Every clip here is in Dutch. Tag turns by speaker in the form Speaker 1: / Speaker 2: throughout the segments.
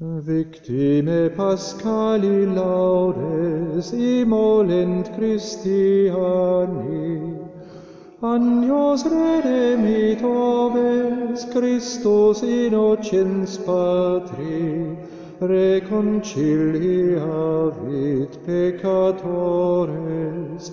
Speaker 1: Victime pascali laudes imolent Christiani, Agnos redemitoves Christus innocens Patri, reconciliavit peccatores,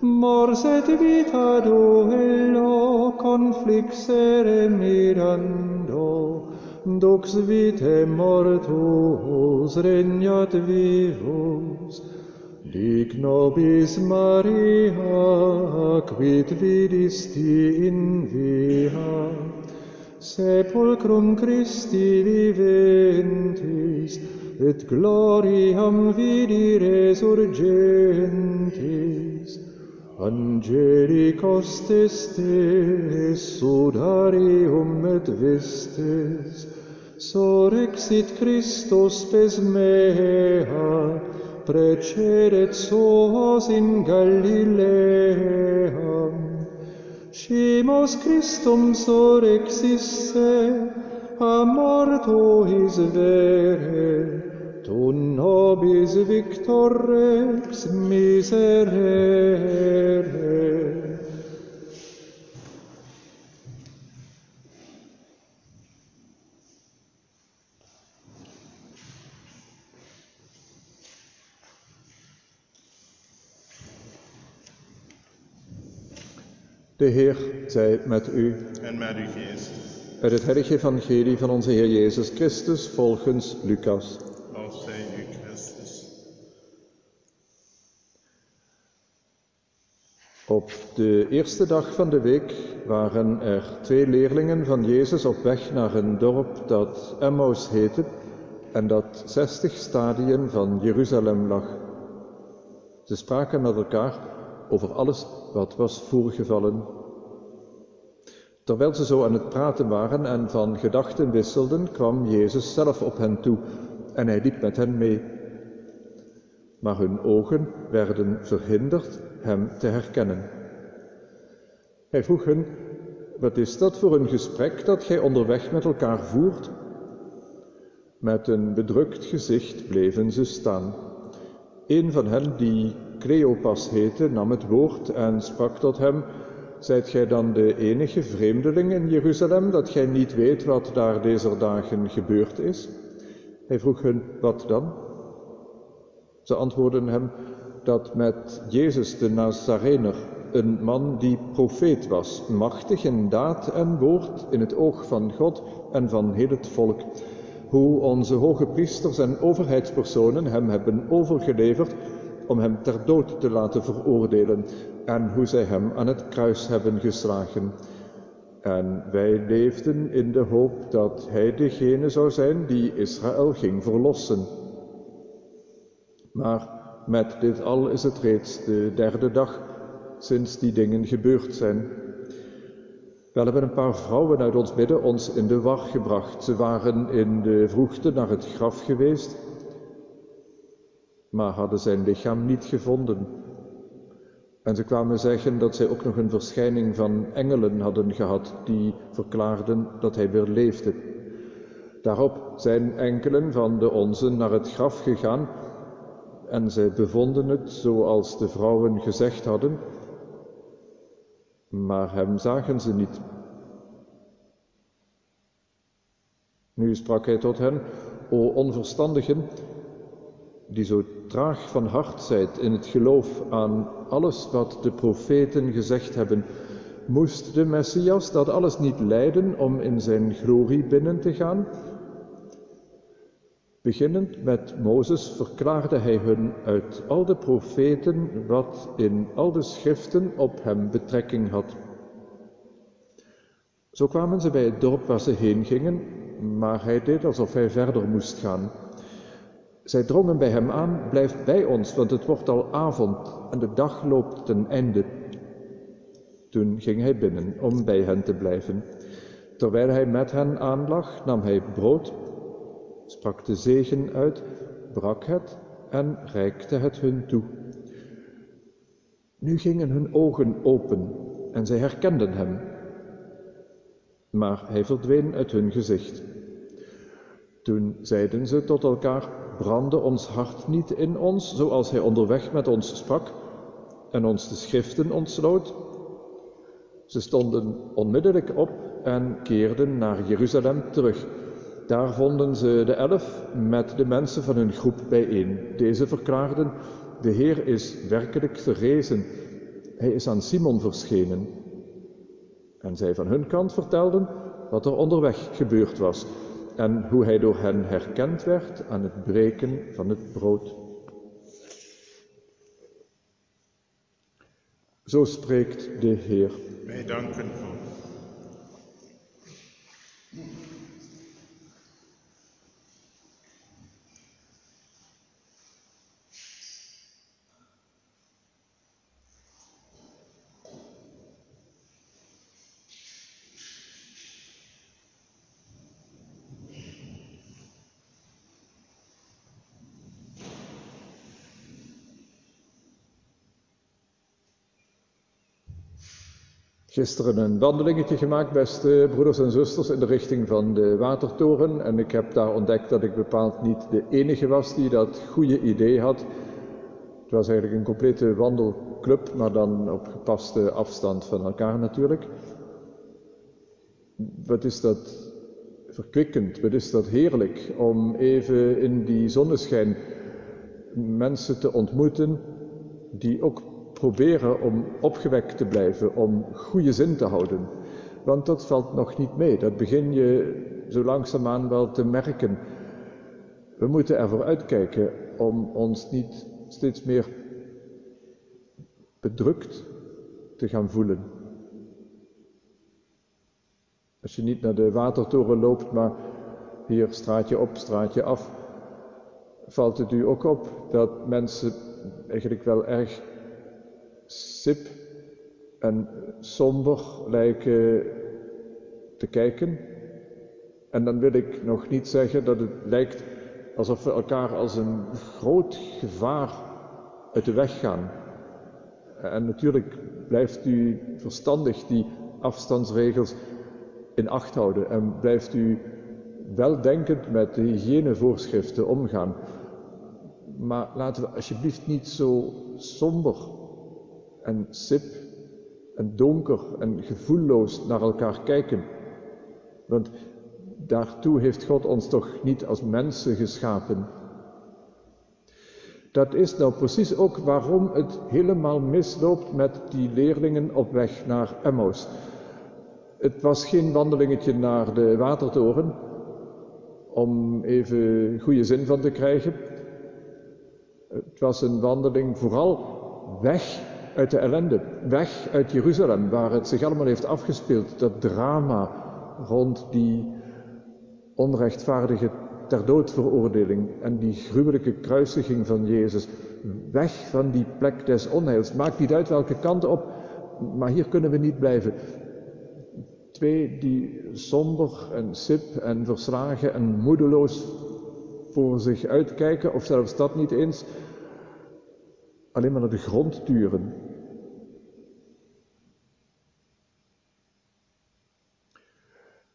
Speaker 1: mors et vita duello conflixere mirando, Dux vitae mortuus regnat vivus, Dic nobis Maria, quid vidisti in via, sepulcrum Christi viventis, et gloriam vidi resurgentis, angelicos testes sudarium et vestes, sorexit Christus pes mea, preceret sos in Galilea. Scimos Christum sorexisse, a morto his vere, tu nobis victor rex miserere. De Heer zij met u.
Speaker 2: En met uw geest.
Speaker 1: Uit het heilige evangelie van onze Heer Jezus Christus volgens Lucas.
Speaker 2: Lof zij u, Christus.
Speaker 1: Op de eerste dag van de week waren er twee leerlingen van Jezus op weg naar een dorp dat Emmaus heette en dat zestig stadien van Jeruzalem lag. Ze spraken met elkaar over alles wat was voorgevallen. Terwijl ze zo aan het praten waren en van gedachten wisselden, kwam Jezus zelf op hen toe en hij liep met hen mee. Maar hun ogen werden verhinderd hem te herkennen. Hij vroeg hen: Wat is dat voor een gesprek dat gij onderweg met elkaar voert? Met een bedrukt gezicht bleven ze staan. Een van hen, die Cleopas heette, nam het woord en sprak tot hem: Zijt gij dan de enige vreemdeling in Jeruzalem dat gij niet weet wat daar deze dagen gebeurd is? Hij vroeg hen: Wat dan? Ze antwoordden hem dat met Jezus de Nazarener, een man die profeet was, machtig in daad en woord in het oog van God en van heel het volk, hoe onze hoge priesters en overheidspersonen hem hebben overgeleverd om hem ter dood te laten veroordelen en hoe zij hem aan het kruis hebben geslagen. En wij leefden in de hoop dat hij degene zou zijn die Israël ging verlossen. Maar met dit al is het reeds de derde dag sinds die dingen gebeurd zijn. Wel hebben een paar vrouwen uit ons midden ons in de war gebracht. Ze waren in de vroegte naar het graf geweest, maar hadden zijn lichaam niet gevonden. En ze kwamen zeggen dat zij ook nog een verschijning van engelen hadden gehad, die verklaarden dat hij weer leefde. Daarop zijn enkelen van de onzen naar het graf gegaan en zij bevonden het zoals de vrouwen gezegd hadden, maar hem zagen ze niet. Nu sprak hij tot hen, o onverstandigen, die zo traag van hart zijt in het geloof aan alles wat de profeten gezegd hebben, moest de Messias dat alles niet lijden om in zijn glorie binnen te gaan? Beginnend met Mozes verklaarde hij hun uit al de profeten wat in al de schriften op hem betrekking had. Zo kwamen ze bij het dorp waar ze heen gingen, maar hij deed alsof hij verder moest gaan. Zij drongen bij hem aan, blijf bij ons, want het wordt al avond en de dag loopt ten einde. Toen ging hij binnen om bij hen te blijven. Terwijl hij met hen aanlag, nam hij brood, sprak de zegen uit, brak het en reikte het hun toe. Nu gingen hun ogen open en zij herkenden hem, maar hij verdween uit hun gezicht. Toen zeiden ze tot elkaar, brandde ons hart niet in ons, zoals hij onderweg met ons sprak en ons de schriften ontsloot? Ze stonden onmiddellijk op en keerden naar Jeruzalem terug. Daar vonden ze de elf met de mensen van hun groep bijeen. Deze verklaarden, de Heer is werkelijk verrezen. Hij is aan Simon verschenen. En zij van hun kant vertelden wat er onderweg gebeurd was en hoe hij door hen herkend werd aan het breken van het brood. Zo spreekt de Heer.
Speaker 2: Wij danken.
Speaker 1: Gisteren een wandelingetje gemaakt, beste broeders en zusters, in de richting van de Watertoren. En ik heb daar ontdekt dat ik bepaald niet de enige was die dat goede idee had. Het was eigenlijk een complete wandelclub, maar dan op gepaste afstand van elkaar natuurlijk. Wat is dat verkwikkend, wat is dat heerlijk om even in die zonneschijn mensen te ontmoeten die ook proberen om opgewekt te blijven, om goede zin te houden. Want dat valt nog niet mee, dat begin je zo langzaamaan wel te merken. We moeten ervoor uitkijken om ons niet steeds meer bedrukt te gaan voelen. Als je niet naar de watertoren loopt, maar hier straatje op, straatje af, valt het u ook op dat mensen eigenlijk wel erg sip en somber lijken te kijken. En dan wil ik nog niet zeggen dat het lijkt alsof we elkaar als een groot gevaar uit de weg gaan. En natuurlijk blijft u verstandig die afstandsregels in acht houden en blijft u weldenkend met de hygiënevoorschriften omgaan. Maar laten we alsjeblieft niet zo somber en sip en donker en gevoelloos naar elkaar kijken. Want daartoe heeft God ons toch niet als mensen geschapen. Dat is nou precies ook waarom het helemaal misloopt met die leerlingen op weg naar Emmaus. Het was geen wandelingetje naar de watertoren om even goede zin van te krijgen. Het was een wandeling vooral weg uit de ellende, weg uit Jeruzalem, waar het zich allemaal heeft afgespeeld, dat drama rond die onrechtvaardige ter dood veroordeling en die gruwelijke kruisiging van Jezus. Weg van die plek des onheils. Maakt niet uit welke kant op, maar hier kunnen we niet blijven. Twee die somber en sip en verslagen en moedeloos voor zich uitkijken, of zelfs dat niet eens, alleen maar naar de grond turen.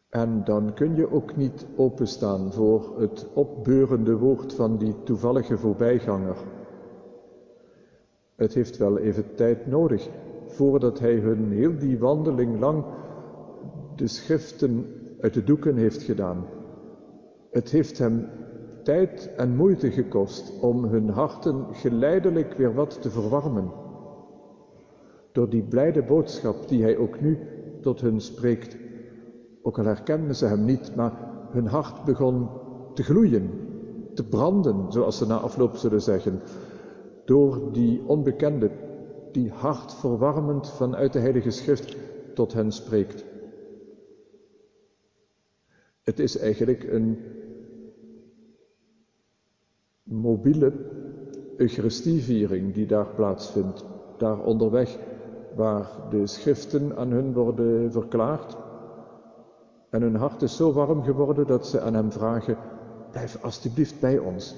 Speaker 1: En dan kun je ook niet openstaan voor het opbeurende woord van die toevallige voorbijganger. Het heeft wel even tijd nodig voordat hij hun heel die wandeling lang de schriften uit de doeken heeft gedaan. Het heeft hem tijd en moeite gekost om hun harten geleidelijk weer wat te verwarmen. Door die blijde boodschap die hij ook nu tot hun spreekt. Ook al herkenden ze hem niet, maar hun hart begon te gloeien, te branden, zoals ze na afloop zullen zeggen, door die onbekende, die hartverwarmend vanuit de Heilige Schrift tot hen spreekt. Het is eigenlijk een mobiele Eucharistieviering die daar plaatsvindt, daar onderweg waar de schriften aan hun worden verklaard. En hun hart is zo warm geworden dat ze aan hem vragen, blijf alstublieft bij ons.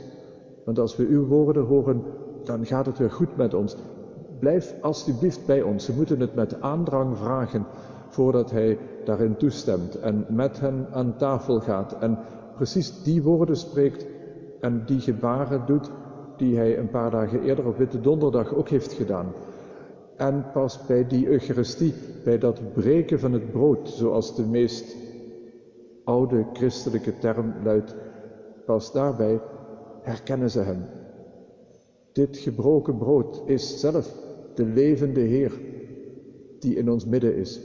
Speaker 1: Want als we uw woorden horen, dan gaat het weer goed met ons. Blijf alstublieft bij ons. Ze moeten het met aandrang vragen voordat hij daarin toestemt en met hen aan tafel gaat en precies die woorden spreekt en die gebaren doet die hij een paar dagen eerder op Witte Donderdag ook heeft gedaan. En pas bij die Eucharistie, bij dat breken van het brood, zoals de meest oude christelijke term luidt, pas daarbij herkennen ze hem. Dit gebroken brood is zelf de levende Heer die in ons midden is.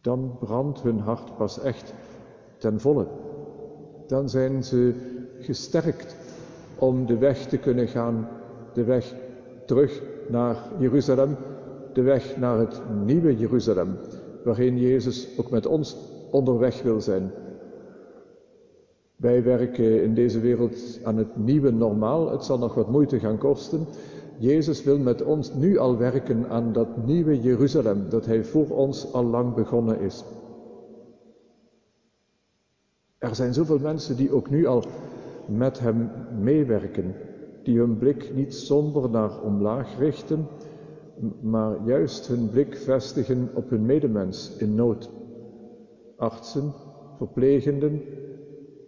Speaker 1: Dan brandt hun hart pas echt ten volle. Dan zijn ze gesterkt om de weg te kunnen gaan, de weg terug naar Jeruzalem, de weg naar het nieuwe Jeruzalem, waarin Jezus ook met ons onderweg wil zijn. Wij werken in deze wereld aan het nieuwe normaal. Het zal nog wat moeite gaan kosten. Jezus wil met ons nu al werken aan dat nieuwe Jeruzalem dat Hij voor ons al lang begonnen is. Er zijn zoveel mensen die ook nu al met Hem meewerken, die hun blik niet somber naar omlaag richten, maar juist hun blik vestigen op hun medemens in nood. Artsen, verplegenden,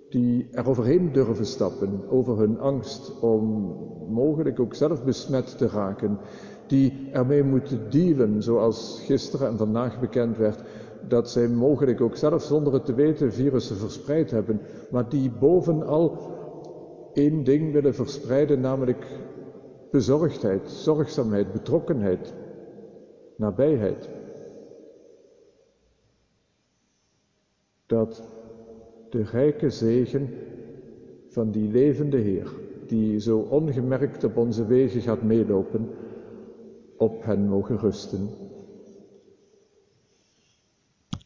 Speaker 1: die er overheen durven stappen over hun angst om mogelijk ook zelf besmet te raken, die ermee moeten dealen, zoals gisteren en vandaag bekend werd, dat zij mogelijk ook zelf zonder het te weten virussen verspreid hebben, maar die bovenal één ding willen verspreiden, namelijk bezorgdheid, zorgzaamheid, betrokkenheid, nabijheid. Dat de rijke zegen van die levende Heer, die zo ongemerkt op onze wegen gaat meelopen, op hen mogen rusten.